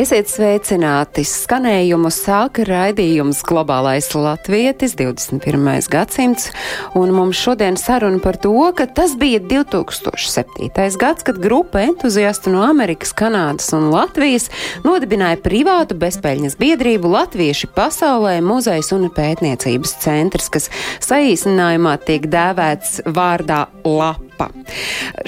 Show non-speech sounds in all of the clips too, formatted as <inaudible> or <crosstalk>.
Esiet sveicināti! Skanējumu sāka raidījums Globālais Latvietis 21. gadsimts, un mums šodien saruna par to, ka tas bija 2007. gads, kad grupa entuziastu no Amerikas, Kanādas un Latvijas nodibināja privātu bezpēļņas biedrību Latvieši pasaulē muzejs un pētniecības centrs, kas saīsinājumā tiek dēvēts vārdā LAP.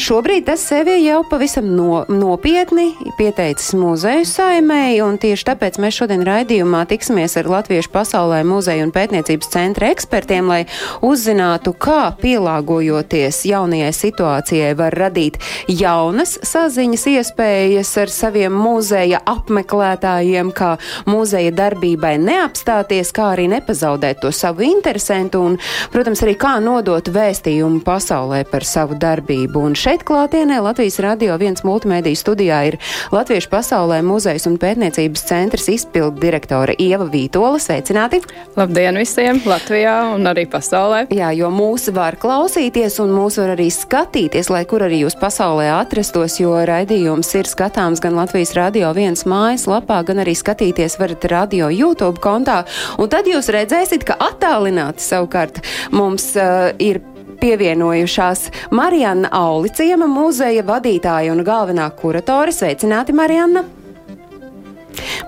Šobrīd tas sevi jau pavisam no, nopietni pieteicis muzeju saimēji, un tieši tāpēc mēs šodien raidījumā tiksimies ar Latviešu pasaulē muzeju un pētniecības centra ekspertiem, lai uzzinātu, kā pielāgojoties jaunajai situācijai var radīt jaunas saziņas iespējas ar saviem muzeja apmeklētājiem, kā muzeja darbībai neapstāties, kā arī nepazaudēt to savu interesantu un, protams, arī kā nodot vēstījumu pasaulē par savu darbību. Un šeit klātienē Latvijas radio viens multimediju studijā ir Latviešu pasaulē muzejs un pētniecības centrs izpildu direktore Ieva Vītola. Sveicināti! Labdien visiem Latvijā un arī pasaulē. Jā, jo mūs var klausīties un mūs var arī skatīties, lai kur arī jūs pasaulē atrastos, jo raidījums ir skatāms gan Latvijas radio viens mājas lapā, gan arī skatīties varat radio YouTube kontā. Un tad jūs redzēsiet, ka attālināti savukārt mums uh, ir pievienojušās Marijana Auliciema, muzeja vadītāja un galvenā kuratore. Sveicināti, Marijana!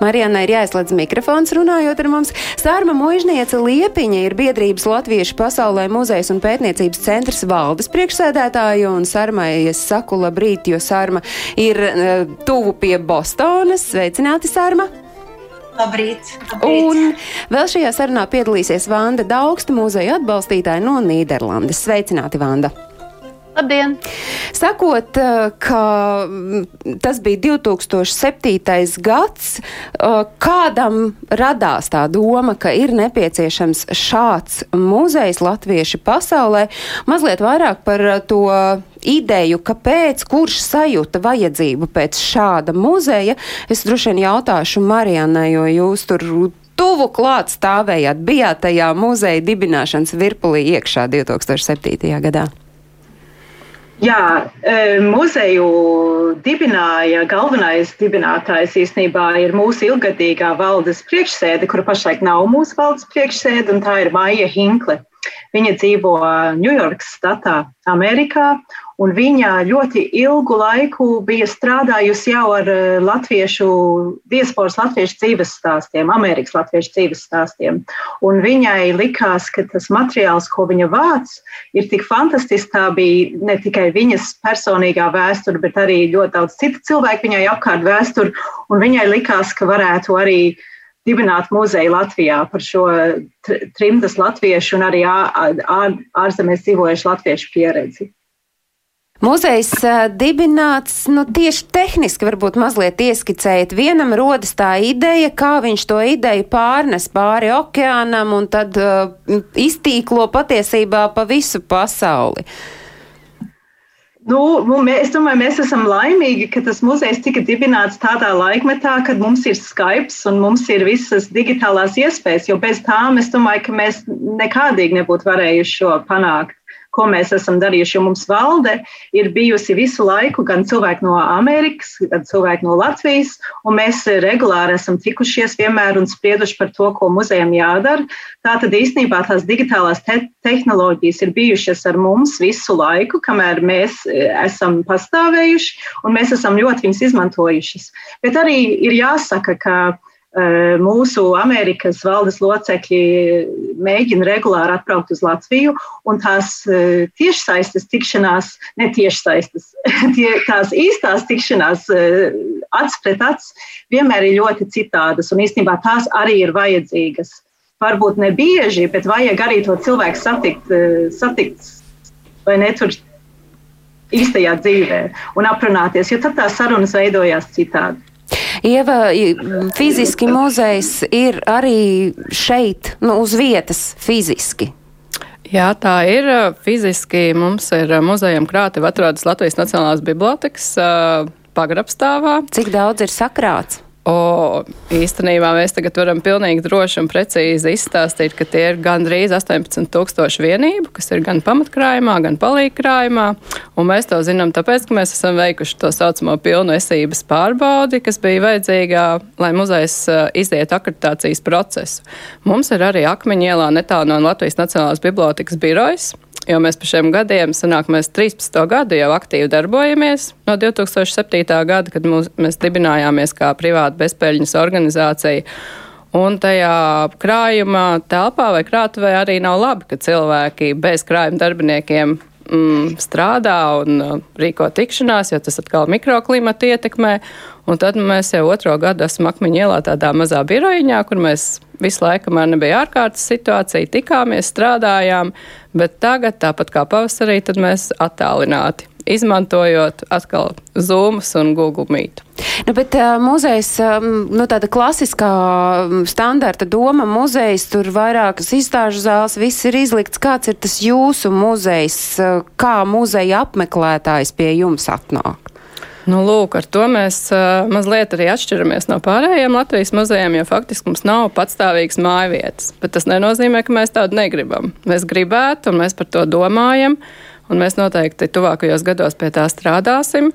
Marijana ir jāizslēdz mikrofons runājot ar mums. Sārma Mužniece Liepiņa ir biedrības Latviešu pasaulē muzejs un pētniecības centrs valdes priekšsēdētāja, un Sārmai es saku labrīt, jo Sārma ir uh, tuvu pie Bostonas. Sveicināti, Sārma! Labrīt, labrīt. Un vēl šajā sarunā piedalīsies Vanda Daugsta, muzeja atbalstītāja no Nīderlandes. Sveicināti, Vanda! Labdien! Sakot, eh, ka mm, tas bija 2007. gads, eh, kādam radās tā doma, ka ir nepieciešams šāds muzejs latvieši pasaulē, mazliet vairāk par to ideju, kāpēc, kurš sajūta vajadzību pēc šāda muzeja, es droši vien jautāšu Marijanai, jo jūs tur tuvu klāt stāvējāt, bijāt tajā muzeja dibināšanas virpulī iekšā 2007. gadā. Jā, e, muzeju dibināja galvenais dibinātājs īstenībā ir mūsu ilgadīgā valdes priekšsēde, kura pašlaik nav mūsu valdes priekšsēde, un tā ir Maija Hinkle. Viņa dzīvo Ņujorkas statā, Amerikā, un viņa ļoti ilgu laiku bija strādājusi jau ar latviešu, diasporas latviešu dzīves stāstiem, Amerikas latviešu dzīves stāstiem. Un viņai likās, ka tas materiāls, ko viņa vāc, ir tik fantastisks. Tā bija ne tikai viņas personīgā vēsture, bet arī ļoti daudz citu cilvēku viņai apkārt vēsture, un viņai likās, ka varētu arī dibināt muzeju Latvijā par šo trimdas latviešu un arī ārzemēs dzīvojušu latviešu pieredzi. Muzejs uh, dibināts nu, tieši tehniski, varbūt mazliet ieskicējot. Vienam rodas tā ideja, kā viņš to ideju pārnes pāri okeānam un tad uh, iztīklo patiesībā pa visu pasauli. Nu, mēs, es domāju, mēs esam laimīgi, ka tas muzejs tika dibināts tādā laikmetā, kad mums ir Skype un mums ir visas digitālās iespējas, jo bez tām es domāju, ka mēs nekādīgi nebūtu varējuši šo panākt ko mēs esam darījuši. Jo mums valde ir bijusi visu laiku gan cilvēki no Amerikas, gan cilvēki no Latvijas, un mēs regulāri esam tikušies vienmēr un sprieduši par to, ko muzejam jādara. Tātad īstenībā tās digitālās te tehnoloģijas ir bijušas ar mums visu laiku, kamēr mēs esam pastāvējuši, un mēs esam ļoti viņas izmantojušas. Bet arī ir jāsaka, ka mūsu Amerikas valdes locekļi mēģina regulāri atbraukt uz Latviju, un tās tiešsaistes tikšanās, ne tiešsaistes, <laughs> tie, tās īstās tikšanās acs pret acs vienmēr ir ļoti citādas, un īstenībā tās arī ir vajadzīgas. Varbūt ne bieži, bet vajag arī to cilvēku satikt, satikt vai ne tur īstajā dzīvē un aprunāties, jo tad tās sarunas veidojās citādi. Ieva, fiziski muzejs ir arī šeit, nu, uz vietas fiziski. Jā, tā ir. Fiziski mums ir muzejam krāti atrodas Latvijas Nacionālās bibliotekas pagrabstāvā. Cik daudz ir sakrāts? O, īstenībā mēs tagad varam pilnīgi droši un precīzi izstāstīt, ka tie ir gandrīz 18,000 vienību, kas ir gan pamatkrājumā, gan palīgkrājumā. Un mēs to zinām tāpēc, ka mēs esam veikuši to saucamo pilnu esības pārbaudi, kas bija vajadzīgā, lai muzejs iziet akreditācijas procesu. Mums ir arī Akmeņielā netālu no Latvijas Nacionālās bibliotekas birojas, jo mēs pa šiem gadiem, sanāk, mēs 13. gadu jau aktīvi darbojamies. No 2007. gada, kad mūs, mēs dibinājāmies kā privāta bezpēļņas organizācija. Un tajā krājuma telpā vai krātuvē arī nav labi, ka cilvēki bez krājuma darbiniekiem mm, strādā un uh, rīko tikšanās, jo tas atkal mikroklimatu ietekmē. Un tad mēs jau otro gadu esam akmeņu ielā tādā mazā birojiņā, kur mēs visu laiku man nebija ārkārtas situācija, tikāmies, strādājām, bet tagad, tāpat kā pavasarī, tad mēs attālināti izmantojot atkal Zoomus un Google Meet. Nu, bet uh, muzejs, um, nu, tāda klasiskā standarta doma muzejs, tur vairākas izstāžu zāles, viss ir izlikts. Kāds ir tas jūsu muzejs, kā muzeja apmeklētājs pie jums atnāk? Nu, lūk, ar to mēs uh, mazliet arī atšķiramies no pārējiem Latvijas muzejiem, jo faktiski mums nav patstāvīgas mājvietas. Bet tas nenozīmē, ka mēs tādu negribam. Mēs gribētu, un mēs par to domājam, un mēs noteikti tuvākajos gados pie tā strādāsim.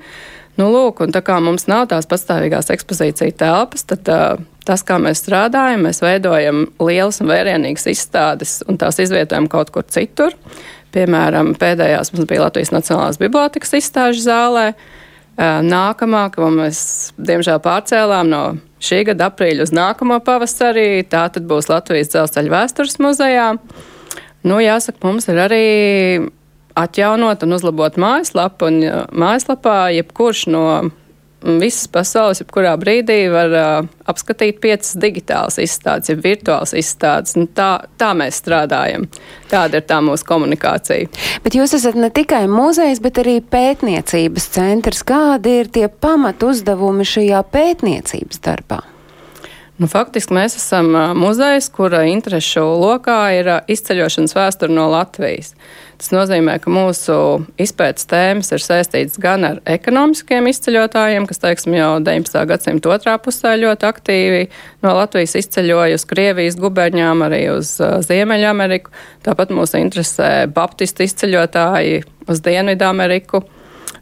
Nu, lūk, un tā kā mums nav tās patstāvīgās ekspozīcija telpas, tad uh, tas, kā mēs strādājam, mēs veidojam lielas un vērienīgas izstādes un tās izvietojam kaut kur citur. Piemēram, pēdējās mums bija Latvijas Nacionālās bibliotekas izstāžu zālē. Nākamā, ko mēs diemžēl pārcēlām no šī gada aprīļa uz nākamo pavasarī, tā tad būs Latvijas dzelzceļa vēstures muzejā. Nu, jāsaka, mums ir arī atjaunot un uzlabot mājaslapu, un mājaslapā jebkurš no visas pasaules, jebkurā brīdī var uh, apskatīt piecas digitālas izstādes, jeb virtuālas izstādes. Nu, tā, tā mēs strādājam. Tāda ir tā mūsu komunikācija. Bet jūs esat ne tikai muzejs, bet arī pētniecības centrs. Kādi ir tie pamat uzdevumi šajā pētniecības darbā? Nu, faktiski mēs esam muzejs, kura interešu lokā ir izceļošanas vēsture no Latvijas. Tas nozīmē, ka mūsu izpētes tēmas ir saistītas gan ar ekonomiskiem izceļotājiem, kas, teiksim, jau 19. gadsimta otrā pusē ļoti aktīvi no Latvijas izceļoja uz Krievijas guberņām, arī uz Ziemeļameriku. Tāpat mūs interesē baptistu izceļotāji uz Dienvidu Ameriku,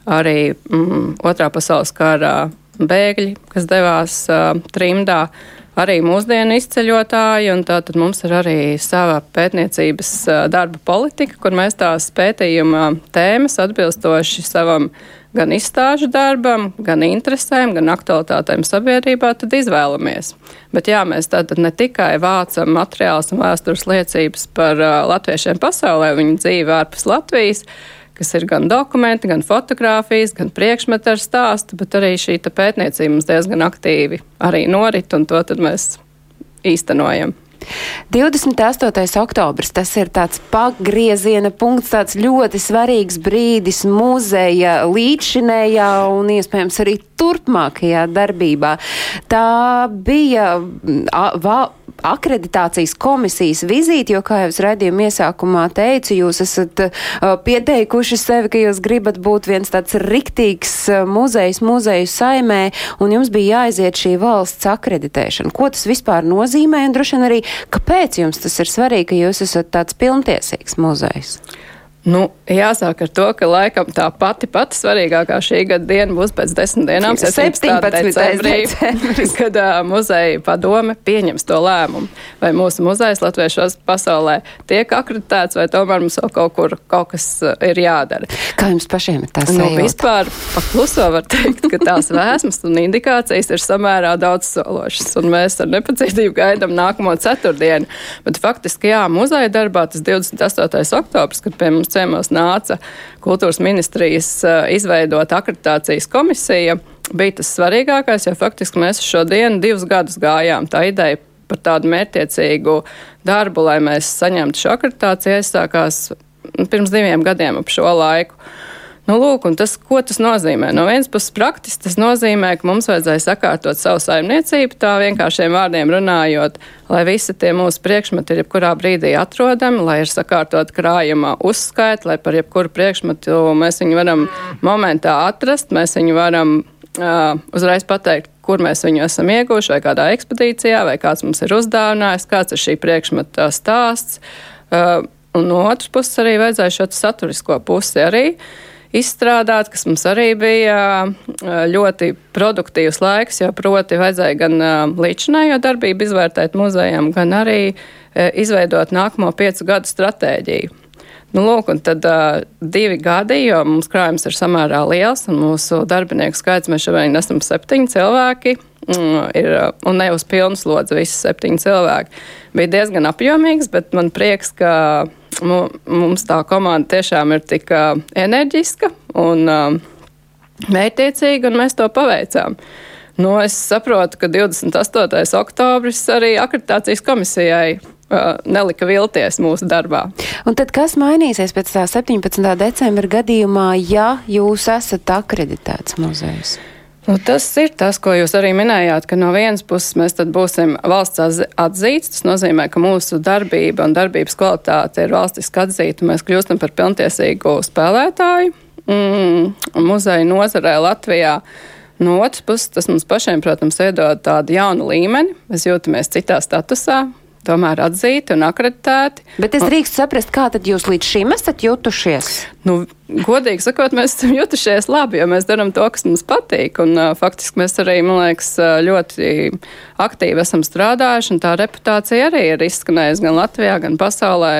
arī mm, otrā pasaules kara bēgļi, kas devās uh, trimdā arī mūsdienu izceļotāji, un tātad mums ir arī sava pētniecības darba politika, kur mēs tās pētījuma tēmas atbilstoši savam gan izstāžu darbam, gan interesēm, gan aktualitātēm sabiedrībā, tad izvēlamies. Bet jā, mēs tātad ne tikai vācam materiālus un vēstures liecības par uh, latviešiem pasaulē, viņu dzīvi ārpus Latvijas, kas ir gan dokumenti, gan fotografijas, gan priekšmeti ar stāstu, bet arī šī pētniecība mums diezgan aktīvi arī norit, un to mēs īstenojam. 28. oktobris tas ir tāds pagrieziena punkts, tāds ļoti svarīgs brīdis muzeja līdzšinējā un iespējams arī turpmākajā darbībā. Tā bija a, akreditācijas komisijas vizīti, jo, kā jau es redzējumu iesākumā teicu, jūs esat uh, pieteikuši sevi, ka jūs gribat būt viens tāds riktīgs uh, muzejs muzeju saimē, un jums bija jāaiziet šī valsts akreditēšana. Ko tas vispār nozīmē, un droši vien arī, kāpēc jums tas ir svarīgi, ka jūs esat tāds pilntiesīgs muzejs? Nu, jāsāk ar to, ka laikam tā pati pati svarīgākā šī gada diena būs pēc desmit dienām, 17. decembrī, <laughs> kad uh, muzeja padome pieņems to lēmumu. Vai mūsu muzejs latviešos pasaulē tiek akreditēts, vai tomēr mums vēl kaut kur kaut kas ir jādara. Kā jums pašiem ir tas? Nu, vispār pakluso var teikt, ka tās vēsmas un indikācijas ir samērā daudz sološas, un mēs ar nepacietību gaidām nākamo ceturtdienu. Bet faktiski, jā, muzeja darbā tas 28. oktobrs, kad pie mums ciemos nāca kultūras ministrijas eh, izveidot akreditācijas komisija, bija tas svarīgākais, jo faktiski mēs šo dienu divus gadus gājām. Tā ideja par tādu mērķiecīgu darbu, lai mēs saņemtu šo akreditāciju, aizsākās pirms diviem gadiem ap šo laiku. Nu, lūk, tas, ko tas nozīmē? No vienas puses, praktiski tas nozīmē, ka mums vajadzēja sakārtot savu saimniecību, tā vienkāršiem vārdiem runājot, lai visi tie mūsu priekšmeti ir jebkurā brīdī atrodami, lai ir sakārtot krājuma uzskaita, lai par jebkuru priekšmetu mēs viņu varam momentā atrast, mēs viņu varam uh, uzreiz pateikt, kur mēs viņu esam ieguvuši, vai kādā ekspedīcijā, vai kāds mums ir uzdāvinājis, kāds ir šī priekšmeta stāsts. Uh, un no otras puses arī vajadzēja šo saturisko pusi arī izstrādāt, kas mums arī bija ļoti produktīvs laiks, jo proti vajadzēja gan līdzinējo darbību izvērtēt muzejam, gan arī izveidot nākamo piecu gadu stratēģiju. Nu, lūk, un tad uh, divi gadi, jo mums krājums ir samērā liels, un mūsu darbinieku skaits mēs šobrīd esam septiņi cilvēki, mm, ir, un ne uz pilnu slodzi visi septiņi cilvēki. Bija diezgan apjomīgs, bet man prieks, ka mums tā komanda tiešām ir tik enerģiska un mērķtiecīga, un mēs to paveicām. Nu, es saprotu, ka 28. oktobris arī akreditācijas komisijai nelika vilties mūsu darbā. Un tad kas mainīsies pēc tā 17. decembra gadījumā, ja jūs esat akreditēts muzejs? Nu, tas ir tas, ko jūs arī minējāt, ka no vienas puses mēs būsim valsts atzīts. Tas nozīmē, ka mūsu darbība un darbības kvalitāte ir valstiski atzīta, un mēs kļūstam par pilntiesīgu spēlētāju mm, muzeja nozarē Latvijā. No otras puses, tas mums pašiem, protams, iedod tādu jaunu līmeni. Mēs jūtamies citā statusā, tomēr atzīti un akreditēti. Bet es drīkstu saprast, kā tad jūs līdz šim esat jutušies? Nu, godīgi sakot, mēs esam jutušies labi, jo mēs darām to, kas mums patīk. Un, uh, faktiski mēs arī, man liekas, ļoti aktīvi esam strādājuši, un tā reputācija arī ir izskanējusi gan Latvijā, gan pasaulē.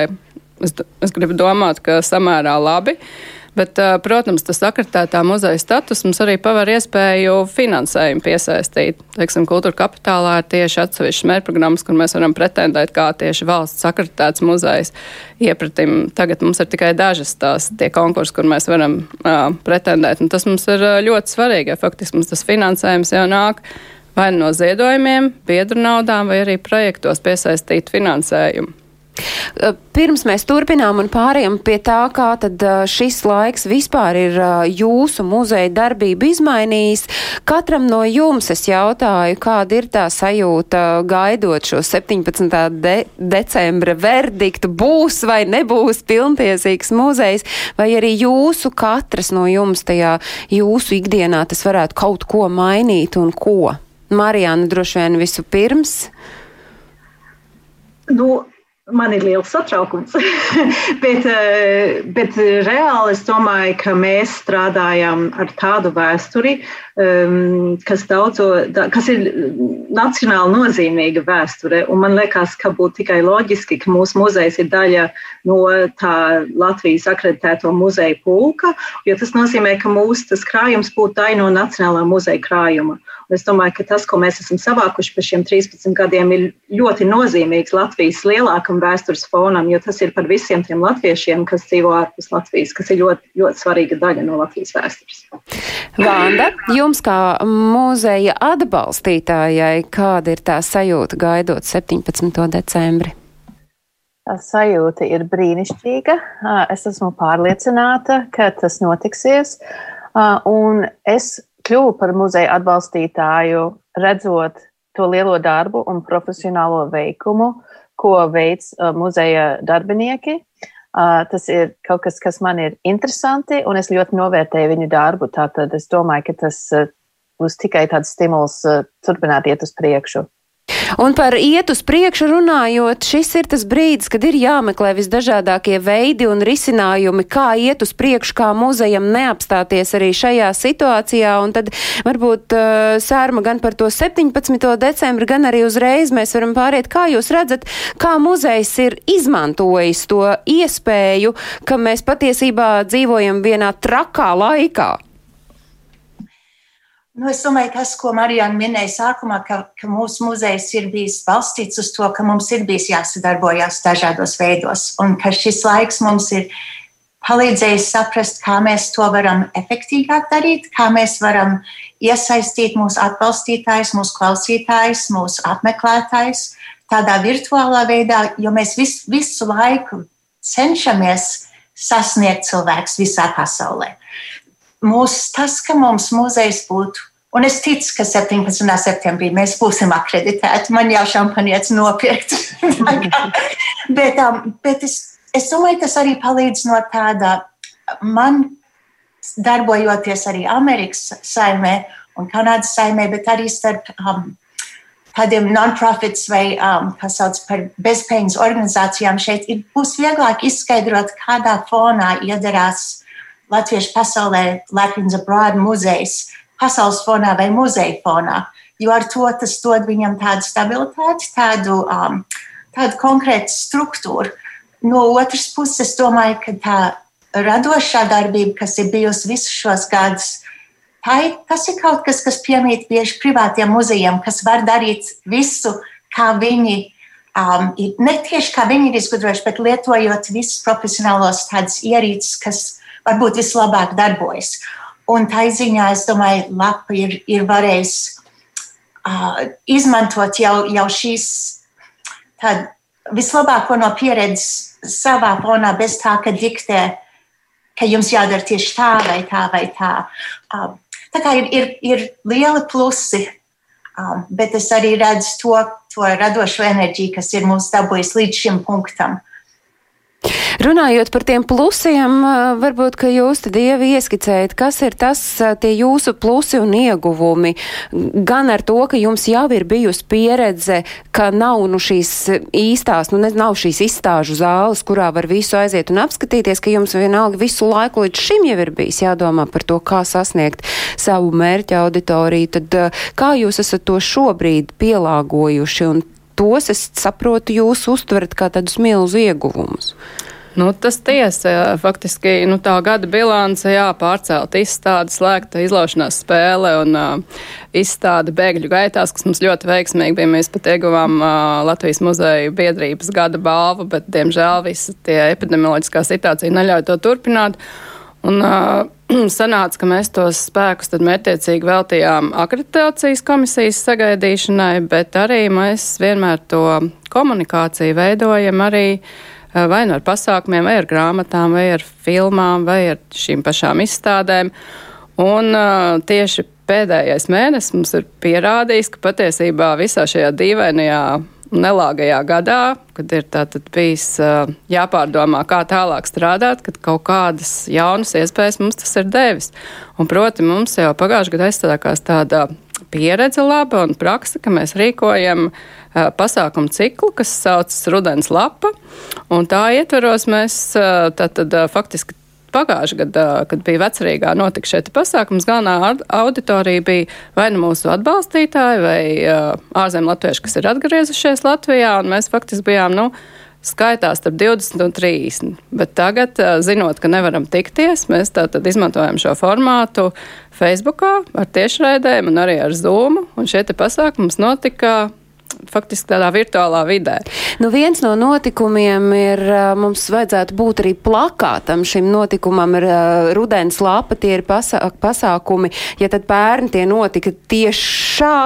Es, es gribu domāt, ka samērā labi. Uh, Bet, protams, tas akreditētā muzeja status mums arī paver iespēju finansējumu piesaistīt. Teiksim, kultūra kapitālā ir tieši atsevišķas mērķprogrammas, kur mēs varam pretendēt kā tieši valsts akreditēts muzejs. Iepratim tagad mums ir tikai dažas tās tie konkursi, kur mēs varam uh, pretendēt. Un tas mums ir ļoti svarīgi, jo faktiski mums tas finansējums jau nāk vai no ziedojumiem, biedru naudām, vai arī projektos piesaistīt finansējumu. Pirms mēs turpinām un pārējām pie tā, kā tad šis laiks vispār ir jūsu muzeja darbību izmainījis, katram no jums es jautāju, kāda ir tā sajūta gaidot šo 17. De decembra verdiktu, būs vai nebūs pilntiesīgs muzejs, vai arī jūsu katras no jums tajā jūsu ikdienā tas varētu kaut ko mainīt un ko? Marijāna droši vien visu pirms. Nu, Man ir liels satraukums, <laughs> bet, eh, bet reāli es domāju, ka mēs strādājam ar tādu vēsturi, ehm, kas, daudzo, kas ir nacionāli nozīmīga vēsture. Un man liekas, ka būtu tikai loģiski, ka mūsu muzejs ir daļa no tā Latvijas akreditēto muzeja pulka, jo tas nozīmē, ka mūsu krājums būtu daļa no Nacionālā muzeja krājuma. Es domāju, ka tas, ko mēs esam savākuši par šiem 13 gadiem, ir ļoti nozīmīgs Latvijas lielākam vēstures fonam, jo tas ir par visiem tiem latviešiem, kas dzīvo ārpus Latvijas, kas ir ļoti, ļoti svarīga daļa no Latvijas vēstures. Vanda, jums kā muzeja atbalstītājai, kāda ir tā sajūta gaidot 17. decembri? Sajūta ir brīnišķīga. Es esmu pārliecināta, ka tas notiksies. Un es kļuvu par muzeja atbalstītāju, redzot to lielo darbu un profesionālo veikumu, ko veids uh, muzeja darbinieki. Uh, tas ir kaut kas, kas man ir interesanti, un es ļoti novērtēju viņu darbu. Tātad es domāju, ka tas uh, būs tikai tāds stimuls turpināt iet uz priekšu. Un par iet uz priekšu runājot, šis ir tas brīdis, kad ir jāmeklē visdažādākie veidi un risinājumi, kā iet uz priekšu, kā muzejam neapstāties arī šajā situācijā. Un tad varbūt uh, sērma gan par to 17. decembri, gan arī uzreiz mēs varam pāriet, kā jūs redzat, kā muzejs ir izmantojis to iespēju, ka mēs patiesībā dzīvojam vienā trakā laikā. Nu, es domāju, tas, ko Marijāna minēja sākumā, ka, ka mūsu muzejs ir bijis balstīts uz to, ka mums ir bijis jāsadarbojas dažādos veidos, un ka šis laiks mums ir palīdzējis saprast, kā mēs to varam efektīvāk darīt, kā mēs varam iesaistīt mūsu atbalstītājus, mūsu klausītājus, mūsu apmeklētājus tādā virtuālā veidā, jo mēs vis, visu laiku cenšamies sasniegt cilvēkus visā pasaulē mūs, tas, ka mums muzejs būtu. Un es ticu, ka 17. septembrī mēs būsim akreditēti. Man jau šampanietis nopirkt. <laughs> bet um, bet es, es domāju, tas arī palīdz no tāda, man darbojoties arī Amerikas saimē un Kanādas saimē, bet arī starp um, tādiem non-profits vai, um, kā sauc par bezpējas organizācijām šeit, ir, būs vieglāk izskaidrot, kādā fonā iedarās Latviešu pasaulē Latvians Abroad muzejs, pasaules fonā vai muzeja fonā, jo ar to tas dod viņam tādu stabilitāti, tādu, um, tādu konkrētu struktūru. No otras puses, domāju, ka tā radošā darbība, kas ir bijusi visus šos gadus, ir, tas ir kaut kas, kas piemīt bieži privātiem muzejiem, kas var darīt visu, kā viņi. Um, ne tieši kā viņi ir izgudrojuši, bet lietojot visus profesionālos tādus ierīces, kas varbūt vislabāk darbojas. Un tā ziņā, es domāju, lapa ir, ir varējusi uh, izmantot jau, jau šīs tādu vislabāko no pieredzes savā fonā, bez tā, ka diktē, ka jums jādara tieši tā vai tā vai tā. Um, Tā kā ir, ir, ir lieli plusi, um, bet es arī redzu to, to radošo enerģiju, kas ir mūs dabūjis līdz šim punktam. Runājot par tiem plusiem, varbūt, ka jūs tad ievi ieskicējat, kas ir tas, tie jūsu plusi un ieguvumi, gan ar to, ka jums jau ir bijusi pieredze, ka nav nu šīs īstās, nu nav šīs izstāžu zāles, kurā var visu aiziet un apskatīties, ka jums vienalga visu laiku līdz šim jau ir bijis jādomā par to, kā sasniegt savu mērķa auditoriju, tad kā jūs esat to šobrīd pielāgojuši? Un tos, es saprotu, jūs uztverat kā tādus milzu ieguvumus. Nu, tas tiesa, faktiski nu, tā gada bilance, pārcelt izstāde, slēgta izlaušanās spēle un uh, izstāde bēgļu gaitās, kas mums ļoti veiksmīgi bija. Mēs pat ieguvām uh, Latvijas muzeja biedrības gada balvu, bet, diemžēl, visa tie epidemioloģiskā situācija neļauj to turpināt. Un, uh, <clears throat> sanāca, ka mēs tos spēkus mērķiecīgi veltījām akreditācijas komisijas sagaidīšanai, bet arī mēs vienmēr to komunikāciju veidojam arī eh, vai nu ar pasākumiem, vai ar grāmatām, vai ar filmām, vai ar šīm pašām izstādēm. Un uh, tieši pēdējais mēnesis mums ir pierādījis, ka patiesībā visā šajā dīvainajā nelāgajā gadā, kad ir tātad bijis uh, jāpārdomā, kā tālāk strādāt, kad kaut kādas jaunas iespējas mums tas ir devis. Un, proti, mums jau pagājušajā gadā aizstādākās tāda pieredze laba un praksa, ka mēs rīkojam uh, pasākumu ciklu, kas saucas Rudens lapa, un tā ietveros mēs uh, tātad uh, faktiski pagājušajā gadā, kad bija vecerīgā notika šeit pasākums, galvenā auditorija bija vai nu mūsu atbalstītāji, vai ārzemju latvieši, kas ir atgriezušies Latvijā, un mēs faktiski bijām, nu, skaitās starp 20 un 30. Bet tagad, zinot, ka nevaram tikties, mēs tātad izmantojam šo formātu Facebookā ar tiešraidēm un arī ar Zoom, un šie pasākums notika faktiski tādā virtuālā vidē. Nu, viens no notikumiem ir, mums vajadzētu būt arī plakātam šim notikumam, ir rudens lapa, tie ir pasā, pasākumi, ja tad pērni tie notika tiešā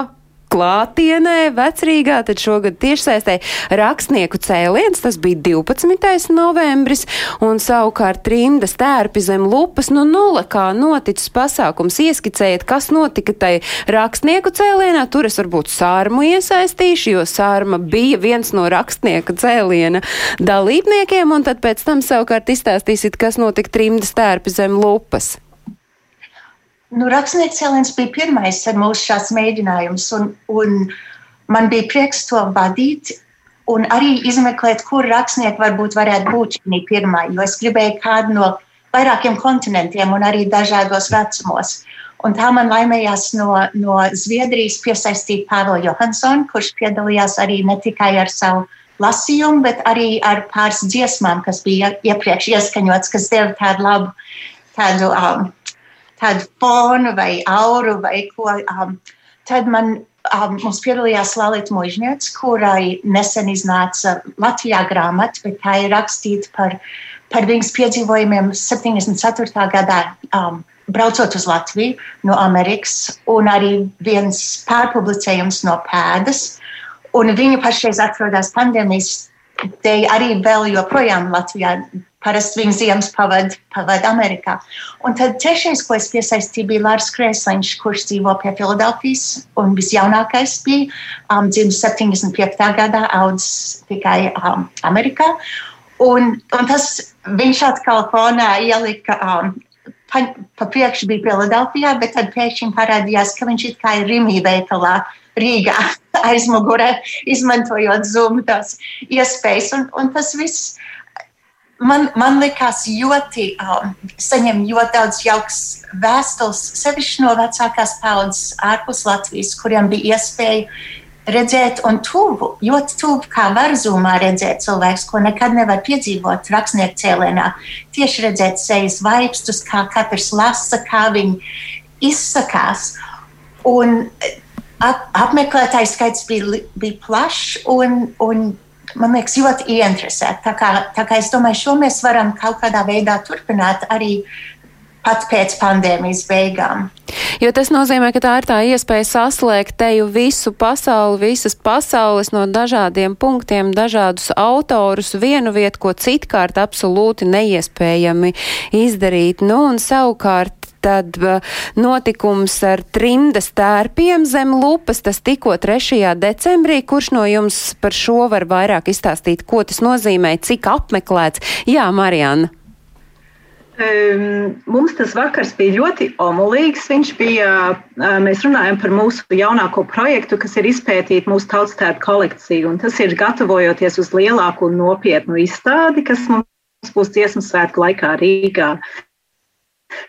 klātienē, vecrīgā, tad šogad tiešsaistē rakstnieku cēliens, tas bija 12. novembris, un savukārt trimdas tērpi zem lupas, nu nula kā noticis pasākums. Ieskicējiet, kas notika tai rakstnieku cēlienā, tur es varbūt sārmu iesaistīšu, jo sārma bija viens no rakstnieka cēliena dalībniekiem, un tad pēc tam savukārt izstāstīsit, kas notika trimdas tērpi zem lupas. Nu, Rakstnieks cēliens bija pirmais ar mūsu šāds mēģinājums, un, un man bija prieks to vadīt. Un arī izmeklēt, kur rakstnieki varbūt varētu būt šī pirmā, jo es gribēju kādu no vairākiem kontinentiem un arī dažādos vecumos. Un tā man laimējās no, no Zviedrijas piesaistīt Pāvelu Johansonu, kurš piedalījās arī ne tikai ar savu lasījumu, bet arī ar pāris dziesmām, kas bija iepriekš ieskaņots, kas deva tādu labu tādu, um, tādu fonu vai auru vai ko. Um, tad man um, mums piedalījās Lalita Mužņēts, kurai nesen iznāca Latvijā grāmata, bet tā ir rakstīta par, par viņas piedzīvojumiem 74. gadā. Um, Braucot uz Latviju no Amerikas, un arī viens pārpublicējums no pēdas. Un viņa pašreiz atrodas pandēmijas dēļ arī vēl joprojām Latvijā Parasti viņa ziemas pavadīja pavad Amerikā. Un tad trešais, ko es piesaistīju, bija Lārs Krēsliņš, kurš dzīvo pie Filadelfijas. Un visjaunākais bija um, dzimis 75. gadā, audzis tikai um, Amerikā. Un, un tas viņš atkal fonā ielika um, pa, pa priekšu bija Filadelfijā, bet tad pēkšņi parādījās, ka viņš it kā ir Rimī veikalā Rīgā <laughs> aizmugurē, izmantojot Zoom tās iespējas. Un, un tas viss man, man likās ļoti, um, saņem ļoti daudz jauks vēstules, sevišķi no vecākās paudzes ārpus Latvijas, kuriem bija iespēja redzēt un tuvu, ļoti tuvu, kā var zumā redzēt cilvēks, ko nekad nevar piedzīvot rakstnieku cēlienā. Tieši redzēt sejas vaipstus, kā katrs lasa, kā viņi izsakās. Un ap, apmeklētāju skaits bija, bija plašs un, un man liekas, ļoti ieinteresēti. Tā kā, tā kā es domāju, šo mēs varam kaut kādā veidā turpināt arī pat pēc pandēmijas beigām. Jo tas nozīmē, ka tā ir tā iespēja saslēgt teju visu pasauli, visas pasaules no dažādiem punktiem, dažādus autorus, vienu vietu, ko citkārt absolūti neiespējami izdarīt. Nu, un savukārt tad notikums ar trimdas tērpiem zem lupas, tas tikko 3. decembrī. Kurš no jums par šo var vairāk izstāstīt, ko tas nozīmē, cik apmeklēts? Jā, Marijana. Um, mums tas vakars bija ļoti omulīgs. Viņš bija, uh, mēs runājam par mūsu jaunāko projektu, kas ir izpētīt mūsu tautstēru kolekciju. Tas ir gatavojoties uz lielāku un nopietnu izstādi, kas mums būs dziesmu svētku laikā Rīgā.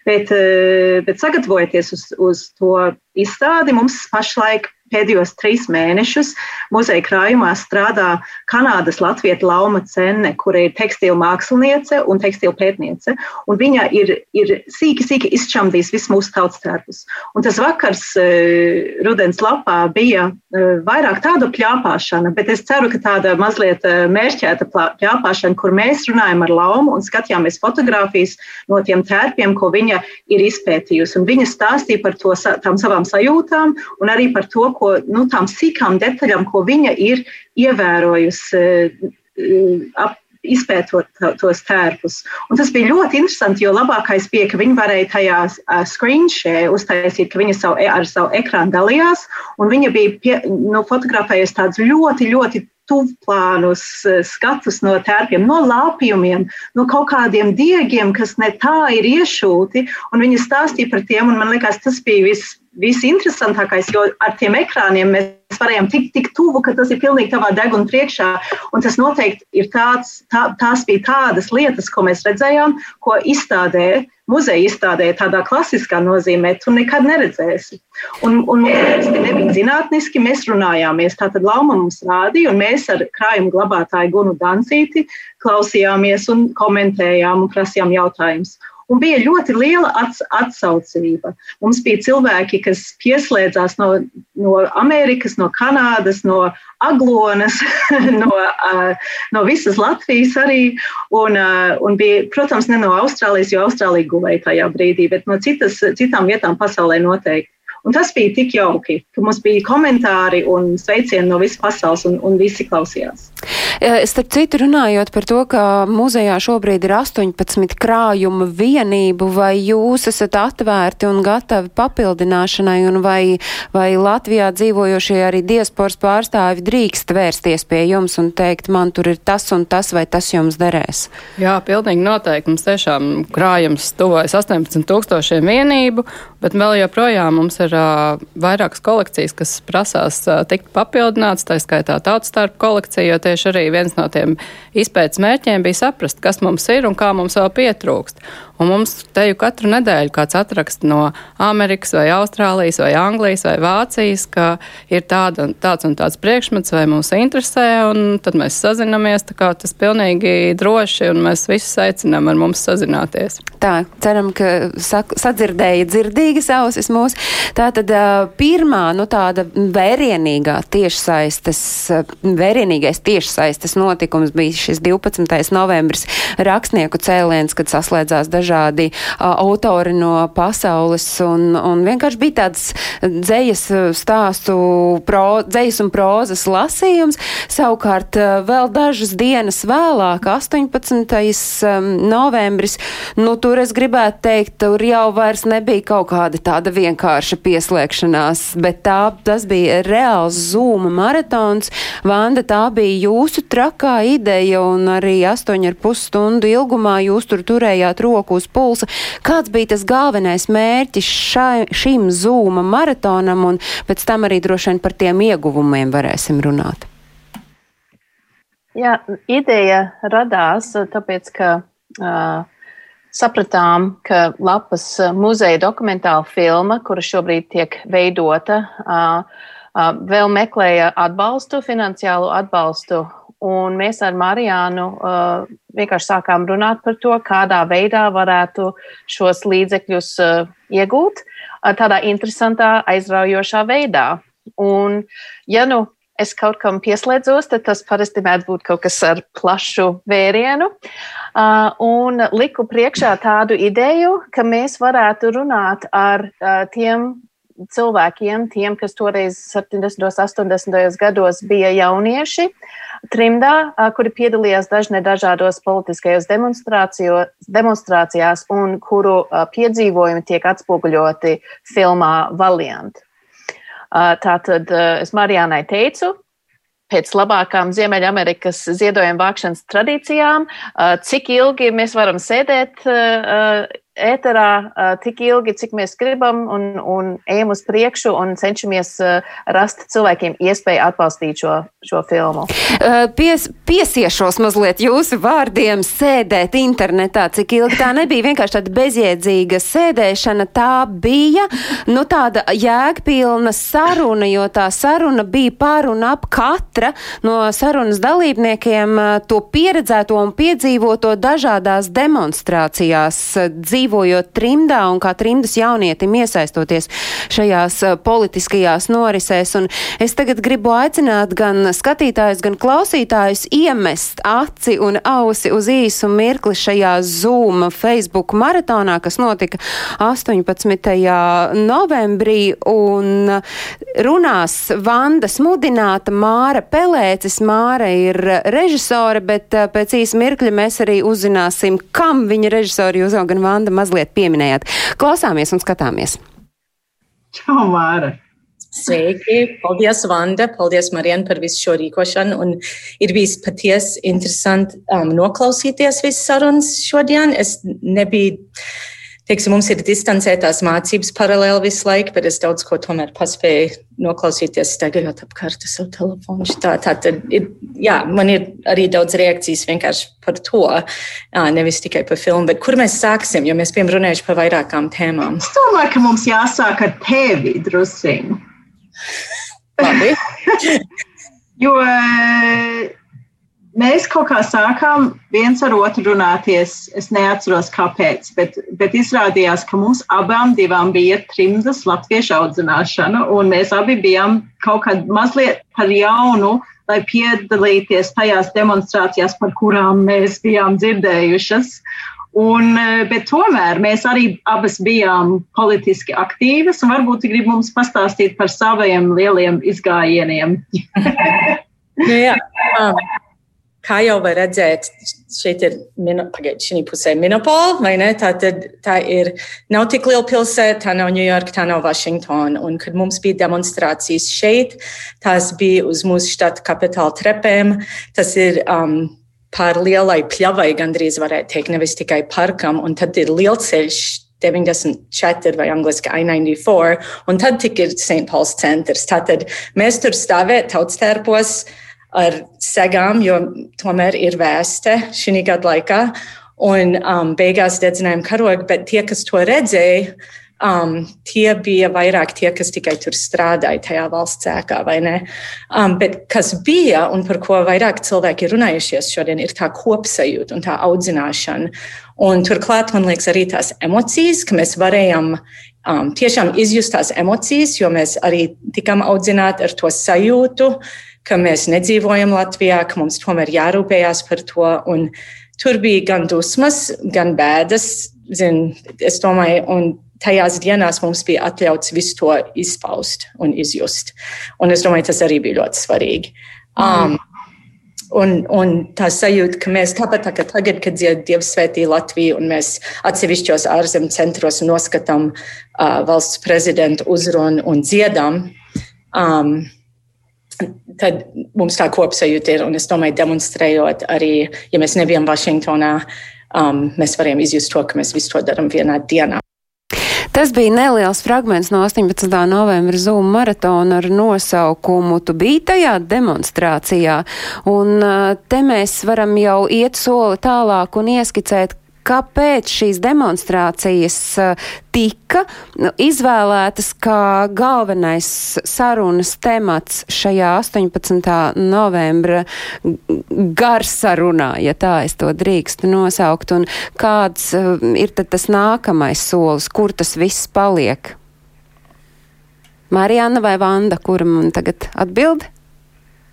Bet, eh, bet sagatavojoties uz, uz to izstādi, mums pašlaik pēdējos trīs mēnešus muzeja krājumā strādā Kanādas Latvijas Lauma Cenne, kura ir tekstila māksliniece un tekstila pētniece. Un viņa ir, ir sīki, sīki izčamdījis visu mūsu tautas tērpus. Un tas vakars uh, rudens lapā bija uh, vairāk tāda pļāpāšana, bet es ceru, ka tāda mazliet uh, mērķēta pļāpāšana, kur mēs runājam ar laumu un skatījāmies fotogrāfijas no tiem tērpiem, ko viņa ir izpētījusi. Un viņa stāstīja par to, tām savām sajūtām un arī par to, ko, nu, tām sīkām detaļām, ko viņa ir ievērojusi eh, ap, izpētot tos tērpus. Un tas bija ļoti interesanti, jo labākais bija, ka viņi varēja tajā uh, screen share uztaisīt, ka viņi savu, e, ar savu ekrānu dalījās, un viņa bija pie, nu, fotografējusi tādus ļoti, ļoti tuvplānus skatus no tērpiem, no lāpjumiem, no kaut kādiem diegiem, kas ne tā ir iešūti, un viņi stāstīja par tiem, un man liekas, tas bija viss visinteresantākais, jo ar tiem ekrāniem mēs varējām tik, tik tuvu, ka tas ir pilnīgi tavā deguna priekšā. Un tas noteikti ir tāds, tā, tās bija tādas lietas, ko mēs redzējām, ko izstādē, muzeja izstādē, tādā klasiskā nozīmē, tu nekad neredzēsi. Un, un tas nebija zinātniski, mēs runājāmies. Tātad Lauma mums rādīja, un mēs ar krājumu glabātāju Gunu Dancīti klausījāmies un komentējām un prasījām jautājumus. Un bija ļoti liela ats, atsaucība. Mums bija cilvēki, kas pieslēdzās no, no Amerikas, no Kanādas, no Aglonas, <laughs> no, uh, no visas Latvijas arī. Un, uh, un bija, protams, ne no Austrālijas, jo Austrālija guvēja tajā brīdī, bet no citas, citām vietām pasaulē noteikti. Un tas bija tik jauki, ka mums bija komentāri un sveicieni no visas pasaules, un, un visi klausījās. Starp citu, runājot par to, ka muzejā šobrīd ir 18 krājuma vienību, vai jūs esat atvērti un gatavi papildināšanai, un vai, vai Latvijā dzīvojošie arī diasporas pārstāvi drīkst vērsties pie jums un teikt, man tur ir tas un tas, vai tas jums derēs? Jā, pilnīgi noteikti. Mums tiešām krājums tuvojas 18 tūkstošiem vienību, bet vēl joprojām mums ir uh, vairākas kolekcijas, kas prasās uh, tikt papildināts, tā skaitā tautas starp kolekciju, jo tieši arī viens no tiem izpētes mērķiem bija saprast, kas mums ir un kā mums vēl pietrūkst. Un mums te jau katru nedēļu kāds atraksta no Amerikas vai Austrālijas vai Anglijas vai Vācijas, ka ir tāda, tāds un tāds priekšmets vai mūs interesē, un tad mēs sazinamies, tā kā tas pilnīgi droši, un mēs visus aicinām ar mums sazināties. Tā, ceram, ka sadzirdēja dzirdīgas ausis mūs. Tā tad pirmā, nu tāda vērienīgā tiešsaistes, vērienīgais tiešsaistes notikums bija šis 12. novembris rakstnieku cēliens, kad saslēdzās dažādi dažādi autori no pasaules, un, un vienkārši bija tāds dzējas stāstu, pro, dzējas un prozas lasījums. Savukārt vēl dažas dienas vēlāk, 18. novembris, nu tur es gribētu teikt, tur jau vairs nebija kaut kāda tāda vienkārša pieslēgšanās, bet tā, tas bija reāls zūma maratons. Vanda, tā bija jūsu trakā ideja, un arī 8,5 stundu ilgumā jūs tur turējāt roku roku uz pulsa. Kāds bija tas galvenais mērķis šai, šim zūma maratonam, un pēc tam arī droši vien par tiem ieguvumiem varēsim runāt? Jā, ideja radās tāpēc, ka uh, sapratām, ka Lapas muzeja dokumentāla filma, kura šobrīd tiek veidota, vēl meklēja atbalstu, finansiālu atbalstu. Un mēs ar Marijānu uh, vienkārši sākām runāt par to, kādā veidā varētu šos līdzekļus uh, iegūt uh, tādā interesantā, aizraujošā veidā. Un, ja nu es kaut kam pieslēdzos, tad tas parasti mēdz būt kaut kas ar plašu vērienu. Uh, un liku priekšā tādu ideju, ka mēs varētu runāt ar uh, tiem cilvēkiem, tiem, kas toreiz 70. un 80. gados bija jaunieši, trimdā, kuri piedalījās dažne dažādos politiskajos demonstrācijās un kuru piedzīvojumi tiek atspoguļoti filmā Valiant. Tātad es Marijānai teicu, pēc labākām Ziemeļamerikas ziedojuma vākšanas tradīcijām, cik ilgi mēs varam sēdēt ēterā tik ilgi, cik mēs gribam, un, un ejam uz priekšu un cenšamies rast cilvēkiem iespēju atbalstīt šo, šo filmu. Pies, piesiešos mazliet jūsu vārdiem sēdēt internetā, cik ilgi tā nebija vienkārši tāda bezjēdzīga sēdēšana, tā bija, nu, tāda jēgpilna saruna, jo tā saruna bija par un ap katra no sarunas dalībniekiem to pieredzēto un piedzīvoto dažādās demonstrācijās dzīvē dzīvojot trimdā un kā trimdas jaunietim iesaistoties šajās eh, politiskajās norisēs. Un es tagad gribu aicināt gan skatītājus, gan klausītājus iemest aci un ausi uz īsu mirkli šajā Zoom Facebook maratonā, kas notika 18. novembrī un runās Vanda Smudināta, Māra Pelēcis. Māra ir režisore, bet eh, pēc īsa mirkļa mēs arī uzzināsim, kam viņa režisori jau gan Vanda mazliet pieminējāt. Klausāmies un skatāmies. Čau, Māra! Sveiki! Paldies, Vanda! Paldies, Marijana, par visu šo rīkošanu. Un ir bijis patiesi interesanti um, noklausīties visas sarunas šodien. Es nebiju teiksim, mums ir distancētās mācības paralēli visu laiku, bet es daudz ko tomēr paspēju noklausīties, staigājot apkārt savu telefonu. Tā, tā tad ir, jā, man ir arī daudz reakcijas vienkārši par to, nevis tikai par filmu, bet kur mēs sāksim, jo mēs bijām runājuši par vairākām tēmām. Es domāju, ka mums jāsāk ar tevi drusiņu. Labi. <laughs> jo mēs kaut kā sākām viens ar otru runāties. Es neatceros, kāpēc, bet, bet izrādījās, ka mums abām bija trimdas latviešu audzināšana, un mēs abi bijām kaut kā mazliet par jaunu, lai piedalīties tajās demonstrācijās, par kurām mēs bijām dzirdējušas. Un, bet tomēr mēs arī abas bijām politiski aktīvas, un varbūt grib mums pastāstīt par saviem lieliem izgājieniem. <laughs> nu, jā. Um, <laughs> kā jau var redzēt, šeit ir pagaidi, šī pusē Minopola, vai ne? Tā, tad, tā ir, nav tik liela pilsēta, tā nav Ņujorka, tā nav Vašingtona. Un, kad mums bija demonstrācijas šeit, tās bija uz mūsu štata kapitāla trepēm. Tas ir um, pār lielai pļavai, gandrīz varētu teikt, nevis tikai parkam. Un tad ir lielceļš 94 vai angliski I-94, un tad tik ir St. Pauls centrs. Tātad mēs tur stāvēt tautstērpos, uh, ar segām, jo tomēr ir vēste šī gada laikā. Un um, beigās dedzinājām karogu, bet tie, kas to redzēja, um, tie bija vairāk tie, kas tikai tur strādāja tajā valsts ēkā, vai ne? Um, bet kas bija un par ko vairāk cilvēki ir runājušies šodien, ir tā kopsajūta un tā audzināšana. Un turklāt, man liekas, arī tās emocijas, ka mēs varējām um, tiešām izjust tās emocijas, jo mēs arī tikām audzināti ar to sajūtu, ka mēs nedzīvojam Latvijā, ka mums tomēr jārūpējās par to. Un tur bija gan dusmas, gan bēdas. Zin, es domāju, un tajās dienās mums bija atļauts visu to izpaust un izjust. Un es domāju, tas arī bija ļoti svarīgi. Um, Un, un tā sajūta, ka mēs tāpat tā kā tagad, kad Dievs svētī Latviju un mēs atsevišķos ārzemju centros noskatām uh, valsts prezidentu uzrunu un dziedam, um, tad mums tā kopsajūta ir. Un es domāju, demonstrējot arī, ja mēs nebijām Vašingtonā, um, mēs varējām izjust to, ka mēs visu to darām vienā dienā. Tas bija neliels fragments no 18. novembra Zoom maratona ar nosaukumu Tu biji tajā demonstrācijā. Un te mēs varam jau iet soli tālāk un ieskicēt, kāpēc šīs demonstrācijas eh, tika nu, izvēlētas kā galvenais sarunas temats šajā 18. novembra garsarunā, ja tā es to drīkstu nosaukt, un kāds eh, ir tad tas nākamais solis, kur tas viss paliek? Marijāna vai Vanda, kura man tagad atbild?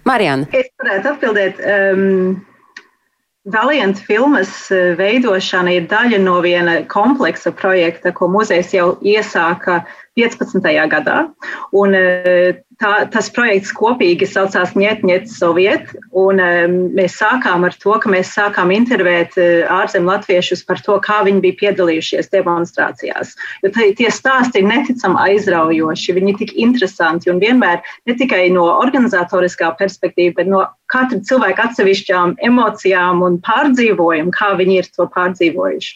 Marijāna. Es varētu atbildēt. Um, Valiant filmas eh, veidošana ir daļa no viena kompleksa projekta, ko muzejs jau iesāka 15. gadā. Un, eh, tā, tas projekts kopīgi saucās Ņetņet Soviet, un um, mēs sākām ar to, ka mēs sākām intervēt uh, ārzem latviešus par to, kā viņi bija piedalījušies demonstrācijās. Jo tie stāsti ir neticami aizraujoši, viņi ir tik interesanti un vienmēr ne tikai no organizatoriskā perspektīva, bet no katra cilvēka atsevišķām emocijām un pārdzīvojumu, kā viņi ir to pārdzīvojuši.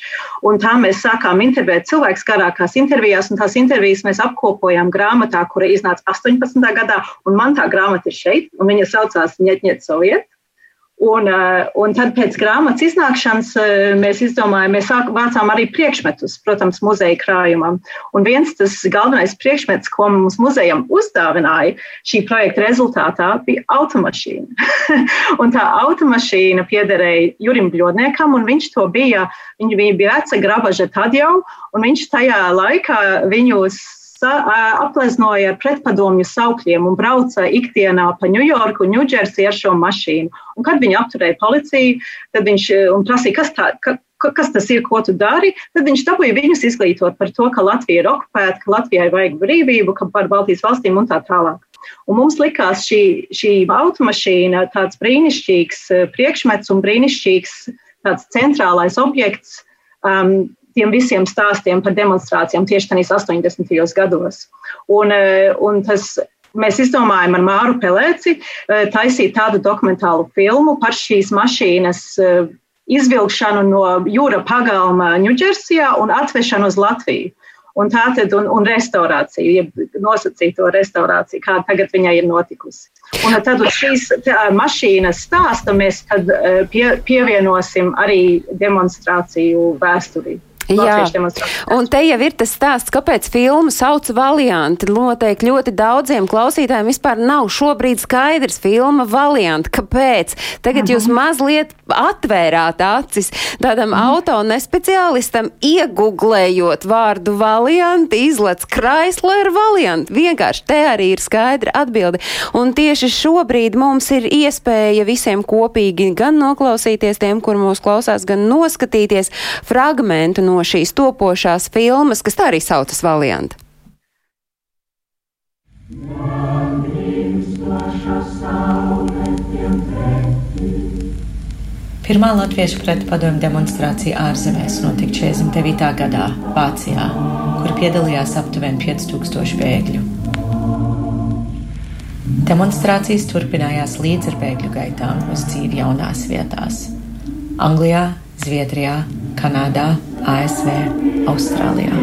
Un tā mēs sākām intervēt cilvēkus garākās intervijās, un tās intervijas mēs apkopojām grāmatā, kura iznāca 18 gadā, un man tā grāmata ir šeit, un viņa saucās Ņetņet Soviet. Un, eh, un tad pēc grāmatas iznākšanas eh, mēs izdomājām, mēs vācām arī priekšmetus, protams, muzeja krājumam. Un viens tas galvenais priekšmets, ko mums muzejam uzdāvināja šī projekta rezultātā, bija automašīna. <laughs> un tā automašīna piederēja Jurim Bļodniekam, un viņš to bija, viņa bija veca grabaža tad jau, un viņš tajā laikā viņus apleznoja ar pretpadomju saukļiem un brauca ikdienā pa Ņujorku un Ņūdžersiju ar šo mašīnu. Un kad viņi apturēja policiju, tad viņš prasīja, kas, tā, ka, kas tas ir, ko tu dari, tad viņš dabūja viņus izglītot par to, ka Latvija ir okupēta, ka Latvijai vajag brīvību, ka par Baltijas valstīm un tā tālāk. Un mums likās šī, šī automašīna tāds brīnišķīgs priekšmets un brīnišķīgs tāds centrālais objekts um, tiem visiem stāstiem par demonstrācijām tieši tajos 80. gados. Un, eh, un tas, mēs izdomājām ar Māru Pelēci eh, taisīt tādu dokumentālu filmu par šīs mašīnas eh, izvilkšanu no jūra pagalma Ņūdžersijā un atvešanu uz Latviju. Un tā tad un, un restaurācija, jeb nosacīto restaurāciju, kāda tagad viņai ir notikusi. Un tad uz šīs mašīnas stāsta mēs pie, pievienosim arī demonstrāciju vēsturī. Jā, un te jau ir tas stāsts, kāpēc filmu sauc Valianti. Noteikti ļoti daudziem klausītājiem vispār nav šobrīd skaidrs filma Valianti. Kāpēc? Tagad jūs mhm. mazliet atvērāt acis tādam mhm. auto nespeciālistam, ieguglējot vārdu Valianti, izlec Chrysler Valianti. Vienkārši te arī ir skaidra atbilde. Un tieši šobrīd mums ir iespēja visiem kopīgi gan noklausīties tiem, kur mūs klausās, gan noskatīties fragmentu no no šīs topošās filmas, kas tā arī saucas Valiant. Pirmā latviešu pretpadomu demonstrācija ārzemēs notika 49. gadā Vācijā, kur piedalījās aptuveni 5000 bēgļu. Demonstrācijas turpinājās līdz ar bēgļu gaitām uz dzīvi jaunās vietās - Anglijā, Zviedrijā, Kanādā, ASV, Austrālijā.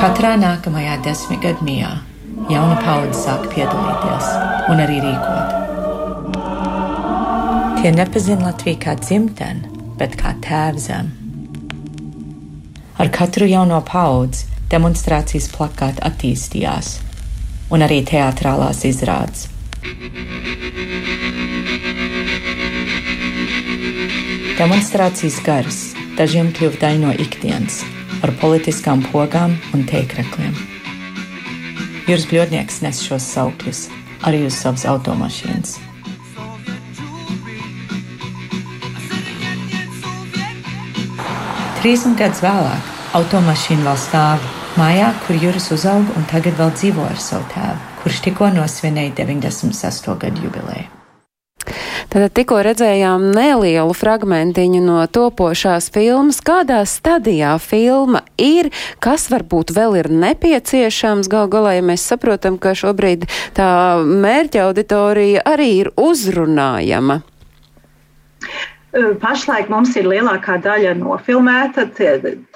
Katrā nākamajā desmitgadmijā jauna paudze sāk piedalīties un arī rīkot. Tie nepazina Latviju kā dzimteni, bet kā tēvzem. Ar katru jauno paudzi demonstrācijas plakāti attīstījās, un arī teātrālās izrādes. Demonstrācijas garas dažiem kļuva daļa no ikdienas, ar politiskām pogām un teikrekliem. Jūras bļodnieks nes šos saukļus arī uz savas automašīnas. Trīsdesmit gadus vēlāk automašīna vēl stāv mājā, kur Juris uzauga un tagad vēl dzīvo ar savu tēvu, kurš tikko nosvinēja 96. gadu jubileju. Tad tikko redzējām nelielu fragmentiņu no topošās filmas. Kādā stadijā filma ir, kas varbūt vēl ir nepieciešams? Gal galā, ja mēs saprotam, ka šobrīd tā mērķa auditorija arī ir uzrunājama. Pašlaik mums ir lielākā daļa nofilmēta,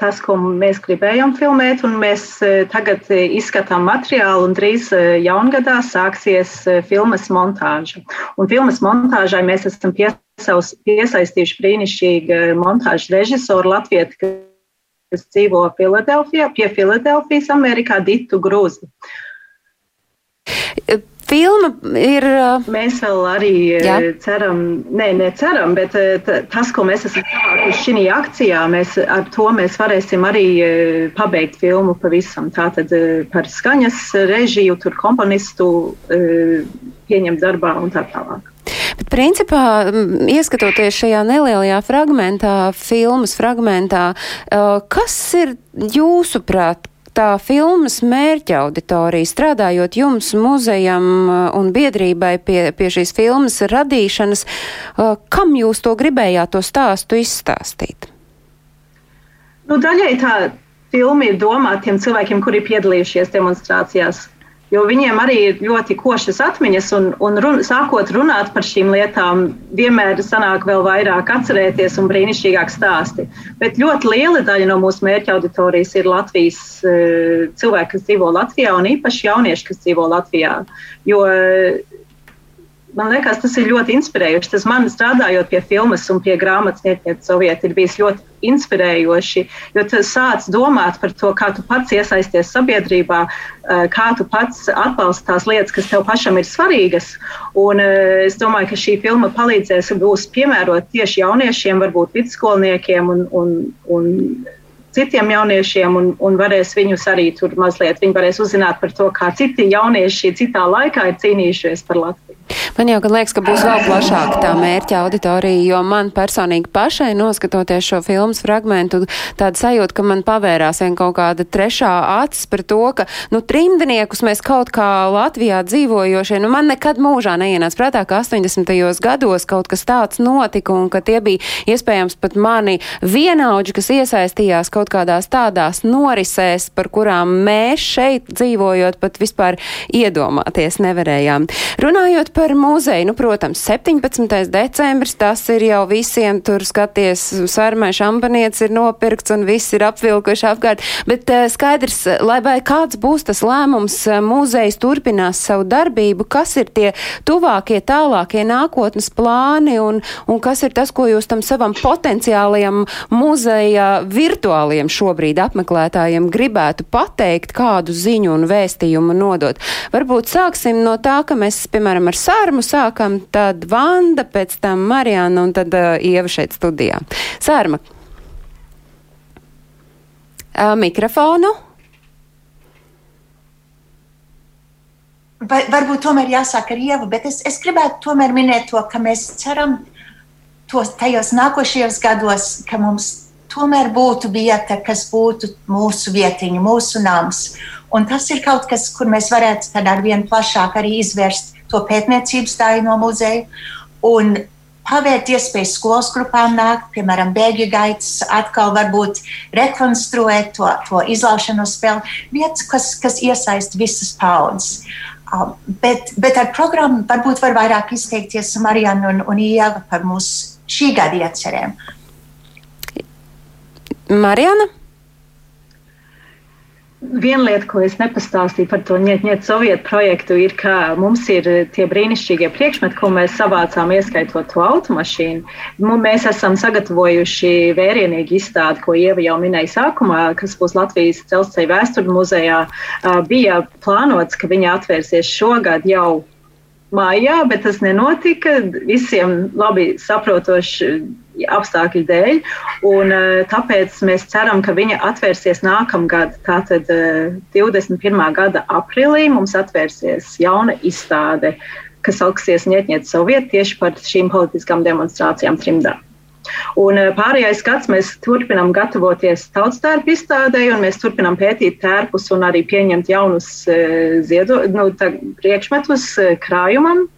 tas, ko mēs gribējām filmēt, un mēs tagad izskatām materiālu, un drīz jaungadā sāksies filmas montāža. Un filmas montāžai mēs esam piesaistījuši brīnišķīgu montāžu režisoru Latvietu, kas dzīvo Filadelfijā, pie Filadelfijas, Amerikā, Ditu Grūzi. Filma ir. Mēs vēl arī jā. ceram, nē, neceram, bet tas, ko mēs esam savākuši šī akcijā, mēs ar to mēs varēsim arī pabeigt filmu pavisam. Tātad par skaņas režiju, tur komponistu pieņemt darbā un tā tālāk. Bet, principā, ieskatoties šajā nelielajā fragmentā, filmas fragmentā, kas ir jūsuprāt, tā filmas mērķa auditorija, strādājot jums muzejam uh, un biedrībai pie, pie šīs filmas radīšanas, uh, kam jūs to gribējāt to stāstu izstāstīt? Nu, daļai tā filma ir domāta tiem cilvēkiem, kuri piedalījušies demonstrācijās jo viņiem arī ir ļoti košas atmiņas, un, un run, sākot runāt par šīm lietām, vienmēr sanāk vēl vairāk atcerēties un brīnišķīgāk stāsti. Bet ļoti liela daļa no mūsu mērķa auditorijas ir Latvijas eh, cilvēki, kas dzīvo Latvijā, un īpaši jaunieši, kas dzīvo Latvijā. Jo man liekas, tas ir ļoti inspirējoši. Tas man strādājot pie filmas un pie grāmatas Nietniet Sovieti ir bijis ļoti inspirējoši, jo tu sāc domāt par to, kā tu pats iesaisties sabiedrībā, eh, kā tu pats atbalsti tās lietas, kas tev pašam ir svarīgas. Un eh, es domāju, ka šī filma palīdzēs būs piemērot tieši jauniešiem, varbūt vidusskolniekiem un, un, un citiem jauniešiem, un, un varēs viņus arī tur mazliet, viņi varēs uzzināt par to, kā citi jaunieši citā laikā ir cīnījušies par Latviju. Man jau gan liekas, ka būs vēl plašāka tā mērķa auditorija, jo man personīgi pašai noskatoties šo filmas fragmentu, tāda sajūta, ka man pavērās vien kaut kāda trešā acis par to, ka, nu, trimdniekus mēs kaut kā Latvijā dzīvojošie, nu, man nekad mūžā neienāca prātā, ka 80. gados kaut kas tāds notika un ka tie bija iespējams pat mani vienaudži, kas iesaistījās kaut kādās tādās norisēs, par kurām mēs šeit dzīvojot pat vispār iedomāties nevarējām. Runājot par par muzeju. Nu, protams, 17. decembris tas ir jau visiem tur skaties, sarmai šampanietis ir nopirkts un viss ir apvilkuši apkārt. Bet uh, skaidrs, lai vai kāds būs tas lēmums, uh, muzejs turpinās savu darbību, kas ir tie tuvākie, tālākie nākotnes plāni un, un kas ir tas, ko jūs tam savam potenciālajam muzeja virtuāliem šobrīd apmeklētājiem gribētu pateikt, kādu ziņu un vēstījumu nodot. Varbūt sāksim no tā, ka mēs, piemēram, ar Sārmu sākam, tad Vanda, pēc tam Marijāna un tad uh, Ieva šeit studijā. Sārma. Uh, mikrofonu. Vai, varbūt tomēr jāsāk ar Ievu, bet es, es gribētu tomēr minēt to, ka mēs ceram tos tajos nākošajos gados, ka mums tomēr būtu vieta, kas būtu mūsu vietiņa, mūsu nams. Un tas ir kaut kas, kur mēs varētu tad ar vien plašāk arī izvērst to pētniecības daļu no muzeja. Un pavērt iespējas skolas grupām nākt, piemēram, bēgļu gaitas, atkal varbūt rekonstruēt to, to izlaušanos spēli. Vietas, kas, kas iesaist visas paudzes. Um, bet, bet ar programmu varbūt var vairāk izteikties Marijana un, un Ieva par mūsu šī gada iecerēm. Marijana? Viena lieta, ko es nepastāstīju par to ņēķņēt sovietu projektu, ir, ka mums ir tie brīnišķīgie priekšmeti, ko mēs savācām, ieskaitot to automašīnu. Mēs esam sagatavojuši vērienīgu izstādi, ko Ieva jau minēja sākumā, kas būs Latvijas dzelzceļa vēsturu muzejā. Bija plānots, ka viņa atvērsies šogad jau mājā, bet tas nenotika visiem labi saprotoši apstākļu dēļ. Un, eh, tāpēc mēs ceram, ka viņa atvērsies nākamgad. Tātad 21. Eh, gada aprīlī mums atvērsies jauna izstāde, kas sauksies Nietņiet Soviet tieši par šīm politiskām demonstrācijām trimdā. Un eh, pārējais gads mēs turpinām gatavoties tautstērpu izstādē, un mēs turpinām pētīt tērpus un arī pieņemt jaunus ziedo, nu, priekšmetus krājumam.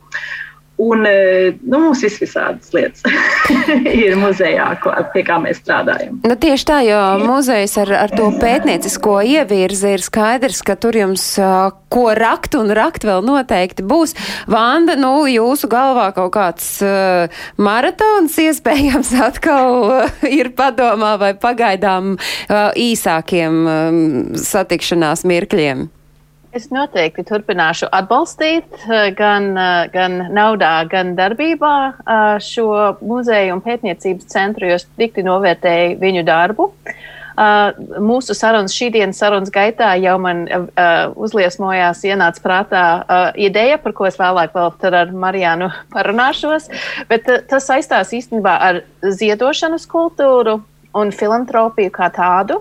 Un e, nu, mums vis visādas lietas <laughs> ir muzejā, ko, pie kā mēs strādājam. Nu, tieši tā, jo muzejs ar, ar to pētniecisko ievirzi ir skaidrs, ka tur jums uh, ko rakt un rakt vēl noteikti būs. Vanda, nu, jūsu galvā kaut kāds uh, maratons iespējams <laughs> atkal uh, ir padomā vai pagaidām uh, īsākiem um, satikšanās mirkļiem. Es noteikti turpināšu atbalstīt eh, gan, eh, gan naudā, gan darbībā eh, šo muzeju un pētniecības centru, jo es tikti novērtēju viņu darbu. Mūsu sarunas, šī dienas sarunas gaitā jau man uzliesmojās, ienāca prātā ideja, par ko es vēlāk vēl ar Marijānu <laughs> parunāšos, bet tas saistās īstenībā ar ziedošanas kultūru un filantropiju kā tādu.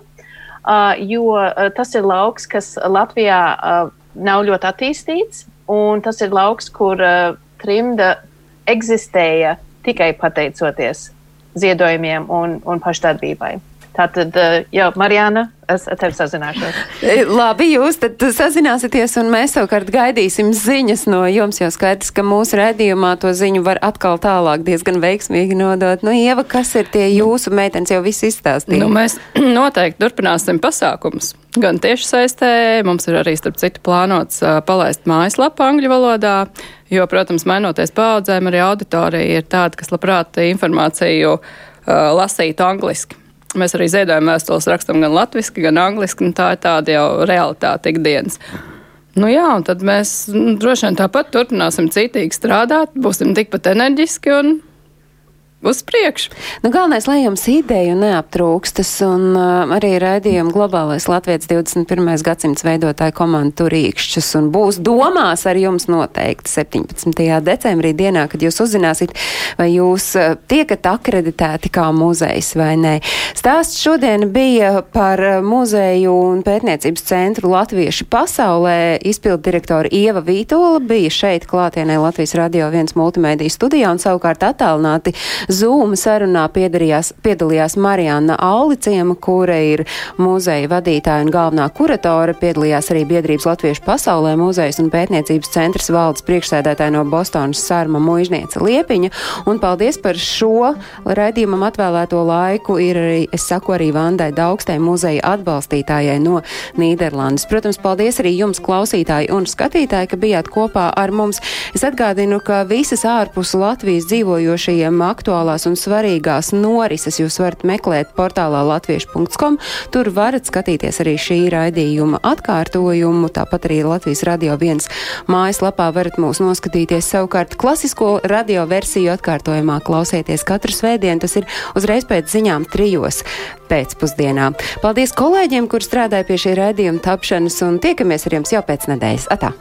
Uh, jo uh, tas ir lauks, kas Latvijā uh, nav ļoti attīstīts, un tas ir lauks, kur trimda eksistēja tikai pateicoties ziedojumiem un, un pašdarbībai. Tātad, jau Marijāna, es ar tevi sazināšos. E, labi, jūs tad sazināsieties, un mēs savukārt gaidīsim ziņas no jums, jo skaidrs, ka mūsu redzījumā to ziņu var atkal tālāk diezgan veiksmīgi nodot. Nu, Ieva, kas ir tie jūsu meitenes jau viss izstāstīja? Nu, mēs <clears throat> noteikti turpināsim pasākumus. Gan tieši saistē, mums ir arī starp citu plānots uh, palaist mājaslapu angļu valodā, jo, protams, mainoties paudzēm, arī auditorija ir tāda, kas labprāt informāciju uh, lasītu angliski. Mēs arī ziedojuma vēstules rakstam gan latviešu, gan angliski, un tā ir tāda jau realitāte ikdienas. Nu jā, un tad mēs nu, droši vien tāpat turpināsim cītīgi strādāt, būsim tikpat enerģiski un uz priekšu. Nu, galvenais, lai jums ideju neaptrūkstas, un uh, arī raidījuma globālais Latvijas 21. gadsimts veidotāja komanda tur īkšķus, un būs domās ar jums noteikti 17. decembrī dienā, kad jūs uzzināsiet, vai jūs uh, tiekat akreditēti kā muzejs vai nē. Stāsts šodien bija par uh, muzeju un pētniecības centru Latviešu pasaulē. Izpildu direktora Ieva Vītola bija šeit klātienē Latvijas radio viens multimediju studijā un savukārt attālināti Zoom sarunā piedalījās Marijāna Auliciema, kura ir muzeja vadītāja un galvenā kuratore, piedalījās arī biedrības Latviešu pasaulē muzejas un pētniecības centrs valdes priekšsēdētāja no Bostonas Sārma Muižnieca Liepiņa. Un paldies par šo raidījumam atvēlēto laiku ir arī, es saku arī Vandai Daugstai muzeja atbalstītājai no Nīderlandes. Protams, paldies arī jums, klausītāji un skatītāji, ka bijāt kopā ar mums. Es atgādinu, ka visas ārpus Latvijas dzīvojošajiem aktuāli aktuālās un svarīgās norises jūs varat meklēt portālā latviešu.com. Tur varat skatīties arī šī raidījuma atkārtojumu, tāpat arī Latvijas radio viens mājaslapā varat mūs noskatīties. Savukārt klasisko radio versiju atkārtojumā klausieties katru svētdienu, tas ir uzreiz pēc ziņām trijos pēcpusdienā. Paldies kolēģiem, kur strādāja pie šī raidījuma tapšanas un tiekamies ar jums jau pēc nedēļas. Atā!